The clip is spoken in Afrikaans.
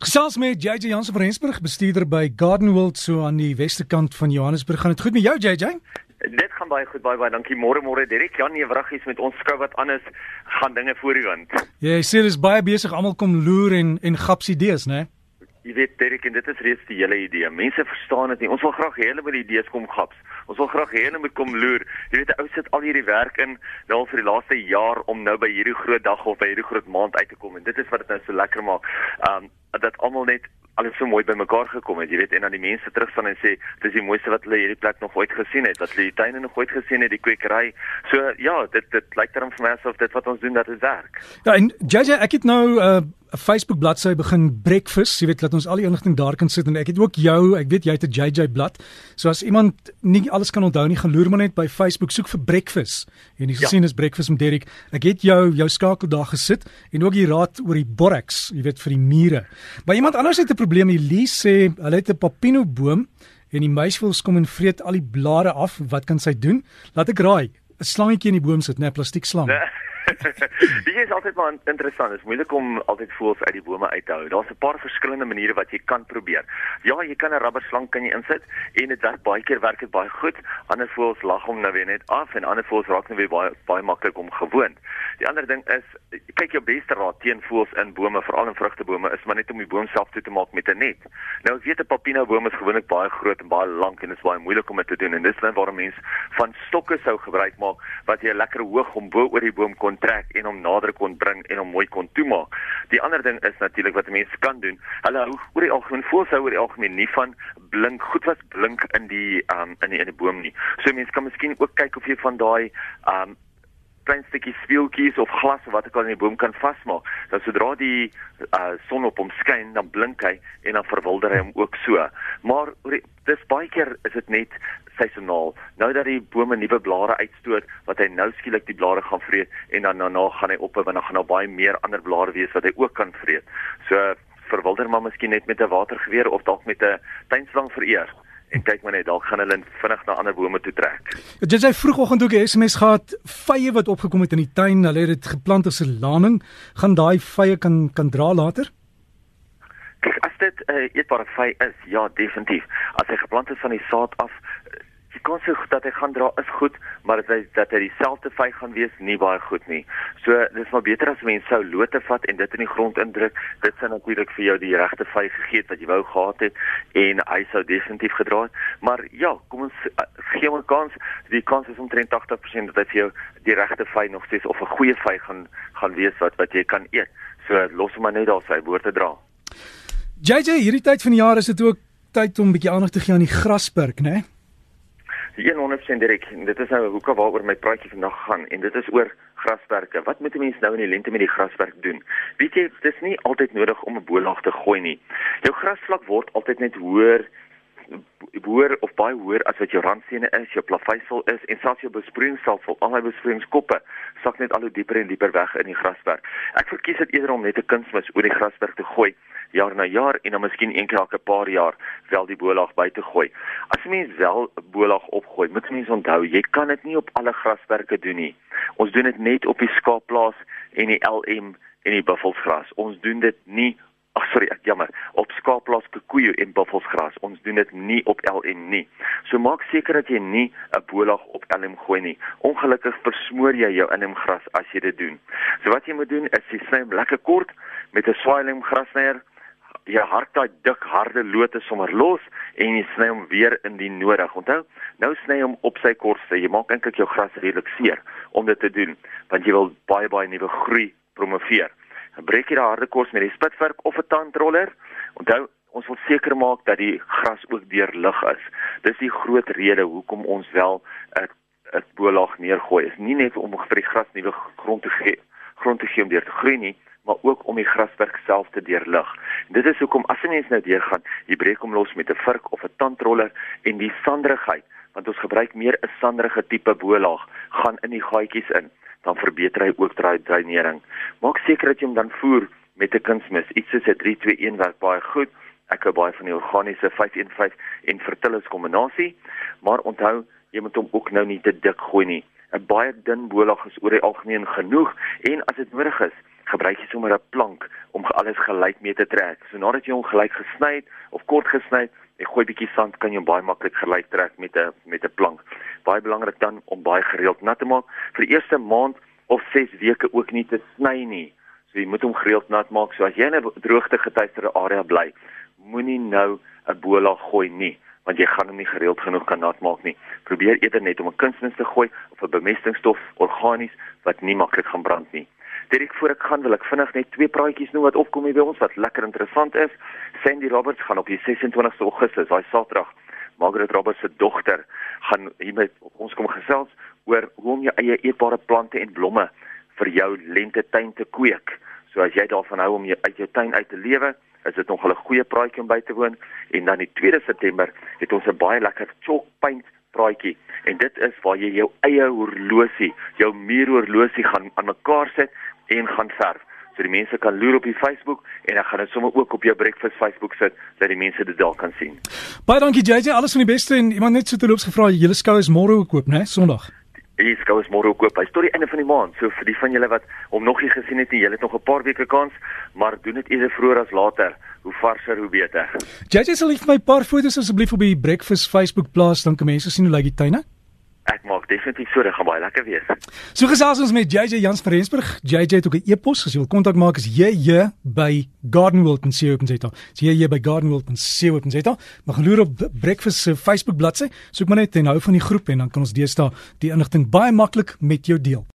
Gesels met JJ Jansen van Rensburg, bestuurder by Garden World so aan die weste kant van Johannesburg. Gaan dit goed met jou JJ? Dit gaan baie goed, baie baie dankie. Môre môre Derek Jan Ewragies met ons skou wat anders gaan dinge voor die wind. Ja, jy sê dis baie besig, almal kom loer en en gaps idees, né? Jy weet Derek en dit is reeds die hele idee. Mense verstaan dit nie. Ons wil graag hê hulle moet die idees kom gaps. Ons wil graag hê hulle moet kom loer. Jy weet ou sit al hierdie werk in nou vir die laaste jaar om nou by hierdie groot dag of by hierdie groot maand uit te kom en dit is wat dit nou so lekker maak. Um dat almal net alles so mooi bymekaar gekom het, jy weet, en dan die mense terug staan en sê dis die mooiste wat hulle hierdie plek nog ooit gesien het, wat hulle die tuine nog ooit gesien het, die kwekery. So ja, dit dit lyk dan vir my asof dit wat ons doen dat dit werk. Ja, en JJ, ek het nou uh, Facebook bladsy begin breakfast, jy weet, laat ons al die inligting daar kan sit en ek het ook jou, ek weet jy het 'n JJ blad. So as iemand nie alles kan onthou nie, gaan loer maar net by Facebook soek vir breakfast. En jy ja. is breakfast met Derek. Ek het jou jou skakel daar gesit en ook die raad oor die borax, jy weet vir die mure. Maar iemand anders het 'n probleem. Elise sê hulle het 'n papino boom en die muisvoëls kom en vreet al die blare af. Wat kan sy doen? Laat ek raai. 'n Slangetjie in die boom sit, 'n nee, plastiek slang. Nee. Dit is altyd maar interessant. Dit is moeilik om altyd voels uit die bome uit te hou. Daar's 'n paar verskillende maniere wat jy kan probeer. Ja, jy kan 'n rubberslang kan jy insit en dit werk baie keer werk dit baie goed. Ander voels lag hom nou weer net af en ander voels raak nou weer baie baie maklik om gewoond. Die ander ding is kyk jou beste raad teen voels in bome, veral in vrugtebome, is maar net om die boom self toe te maak met 'n net. Nou ek weet 'n papino boom is gewoonlik baie groot en baie lank en dit is baie moeilik om dit te doen en dis dan waarom mense van stokke sou gebruik maak wat jy lekker hoog om bo oor die boom kon trek en hom nader kon bring en hom mooi kon toemaak. Die ander ding is natuurlik wat mense kan doen. Hulle hou oor die algemeen voorsou oor die algemeen nie van blink goed wat blink in die um in die in die boom nie. So mense kan miskien ook kyk of jy van daai um klein stukkie speeltjies of glas of wat ek al in die boom kan vasmaak. Dan sodra die uh, son op hom skyn, dan blink hy en dan verwilder hy hom ook so. Maar dis baie keer is dit net seisoonaal. Nou dat die bome nuwe blare uitstoot, wat hy nou skielik die blare gaan vreet en dan daarna gaan hy op en dan gaan daar baie meer ander blare wees wat hy ook kan vreet. So verwilder maar miskien net met 'n watergeweer of dalk met 'n tuinslang vereer en kyk maar net dalk gaan hulle vinnig na ander bome toe trek. Is hy vroegoggend ook 'n SMS gehad, vye wat opgekom het in die tuin, hulle het dit geplant as 'n laning, gaan daai vye kan kan dra later? Kyk, as dit 'n uh, eetbare vy is, ja, definitief. As hy geplant is van die saad af, kans so dat hy gaan dra is goed, maar dat hy dat hy dieselfde vy gaan wees nie baie goed nie. So dis maar beter as mense sou lote vat en dit in die grond indruk. Dit sou natuurlik vir jou die regte vy gegee het wat jy wou gehad het en hy sou definitief gedra het. Maar ja, kom ons uh, gee hom 'n kans. Die kans is omtrent 80% dat hy vir jou die regte vy nog steeds of 'n goeie vy gaan gaan wees wat wat jy kan eet. So los hom maar net daar sy woorde dra. JJ, hierdie tyd van die jaar is dit ook tyd om 'n bietjie aandag te gee aan die grasperk, né? Nee? 100% direk. Dit is nou hoekom waaroor my praatjie vandag gaan en dit is oor grasperke. Wat moet 'n mens nou in die lente met die grasperk doen? Weet jy, dit is nie altyd nodig om 'n bolaag te gooi nie. Jou grasvlak word altyd net hoër hoër of baie hoër as wat jou randstene is, jou plaveisel is en selfs jou besproeiingsstelsel, al die besproeiingskoppe sak net al hoe dieper en dieper weg in die grasperk. Ek verkies dit eerder om net 'n kunsmis oor die grasperk te gooi jaar na jaar en dan miskien een keer elke paar jaar wel die bolaag by te gooi. As mens wel 'n bolaag opgooi, moet mens onthou, jy kan dit nie op alle grasperke doen nie. Ons doen dit net op die skaapplaas en die LM en die buffelsgras. Ons doen dit nie Ag sorry, ek jammer. Op skaapplaas koeie en buffelsgras. Ons doen dit nie op LM nie. So maak seker dat jy nie 'n bolaag op LM gooi nie. Ongelukkig versmoor jy jou LM gras as jy dit doen. So wat jy moet doen is jy sny hom lekker kort met 'n swaailem grasnyer jy hard daai dik harde lote sommer los en jy sny hom weer in die nodig. Onthou, nou sny hom op sy korste. Jy maak eintlik jou gras redelik seer om dit te doen, want jy wil baie baie nuwe groei promoveer. Dan breek jy daai harde kors met die spitwerk of 'n tandroller. Onthou, ons wil seker maak dat die gras ook deur lig is. Dis die groot rede hoekom ons wel 'n 'n bolaag neergooi. Is nie net om vir die gras nuwe grond te gee, grond te gee om deur te groei nie, maar ook om die grasperk self te deurlig. Dit is hoekom as 'n mens nou deurgaan, jy breek hom los met 'n vurk of 'n tandroller en die sanderigheid, want ons gebruik meer 'n sanderige tipe bolaag, gaan in die gaatjies in, dan verbeter hy ook draai dreinering. Maak seker dat jy hom dan voer met 'n kunsmis. Iets soos 'n 3-2-1 werk baie goed. Ek hou baie van die organiese 5-1-5 en fertilis kombinasie, maar onthou, jy moet hom ook nou nie te dik gooi nie. 'n Baie dun bolaag is oor die algemeen genoeg en as dit nodig is, gebruik jy sommer 'n plank om alles gelyk mee te trek. So nadat jy hom gelyk gesny het of kort gesny het, jy gooi bietjie sand kan jy baie maklik gelyk trek met 'n met 'n plank. Baie belangrik dan om baie gereeld nat te maak vir die eerste maand of 6 weke ook nie te sny nie. So jy moet hom gereeld nat maak. So as jy in 'n droogte getuisterde area bly, moenie nou 'n bola gooi nie want jy gaan hom nie gereeld genoeg kan nat maak nie. Probeer eerder net om 'n kunsmis te gooi of 'n bemestingstof organies wat nie maklik gaan brand nie. Direk voor ek gaan wil ek vinnig net twee praatjies noem wat opkom hier by ons wat lekker interessant is. Sandy Roberts gaan op die 26ste Augustus, daai Saterdag, Margaret Roberts se dogter gaan hier met ons kom gesels oor hoe om jou eie eetbare plante en blomme vir jou lente tuin te kweek. So as jy daarvan hou om jou uit jou tuin uit te lewe, is dit nog 'n goeie praatjie om by te woon en dan die 2de September het ons 'n baie lekker chalk paint praatjie en dit is waar jy jou eie horlosie, jou muuurhorlosie gaan aan mekaar sit en gaan verf. So die mense kan loer op die Facebook en dan gaan dit sommer ook op jou breakfast Facebook sit dat die mense dit daar kan sien. Baie dankie JJ, alles van die beste en iemand net so te loops gevra, julle skou is môre ook oop, né? Sondag. Die skou is môre ook oop. Hy storie einde van die maand. So vir die van julle wat hom nog nie gesien het nie, julle het nog 'n paar weke kans, maar doen dit eerder vroeër as later. Hoe varser hoe beter. JJ sal vir my paar foto's asseblief op die breakfast Facebook plaas dan kan mense sien hoe lyk die tuine. Ek maak definitief so, dit gaan baie lekker wees. So gesels ons met JJ Jans van Rensburg. JJ het ook 'n e-pos as jy wil kontak maak is JJ by gardenworld.co.za. So JJ by gardenworld.co.za. Mag loer op Breakfast se Facebook bladsy. Soek maar net en hou van die groep en dan kan ons deesdae die inligting baie maklik met jou deel.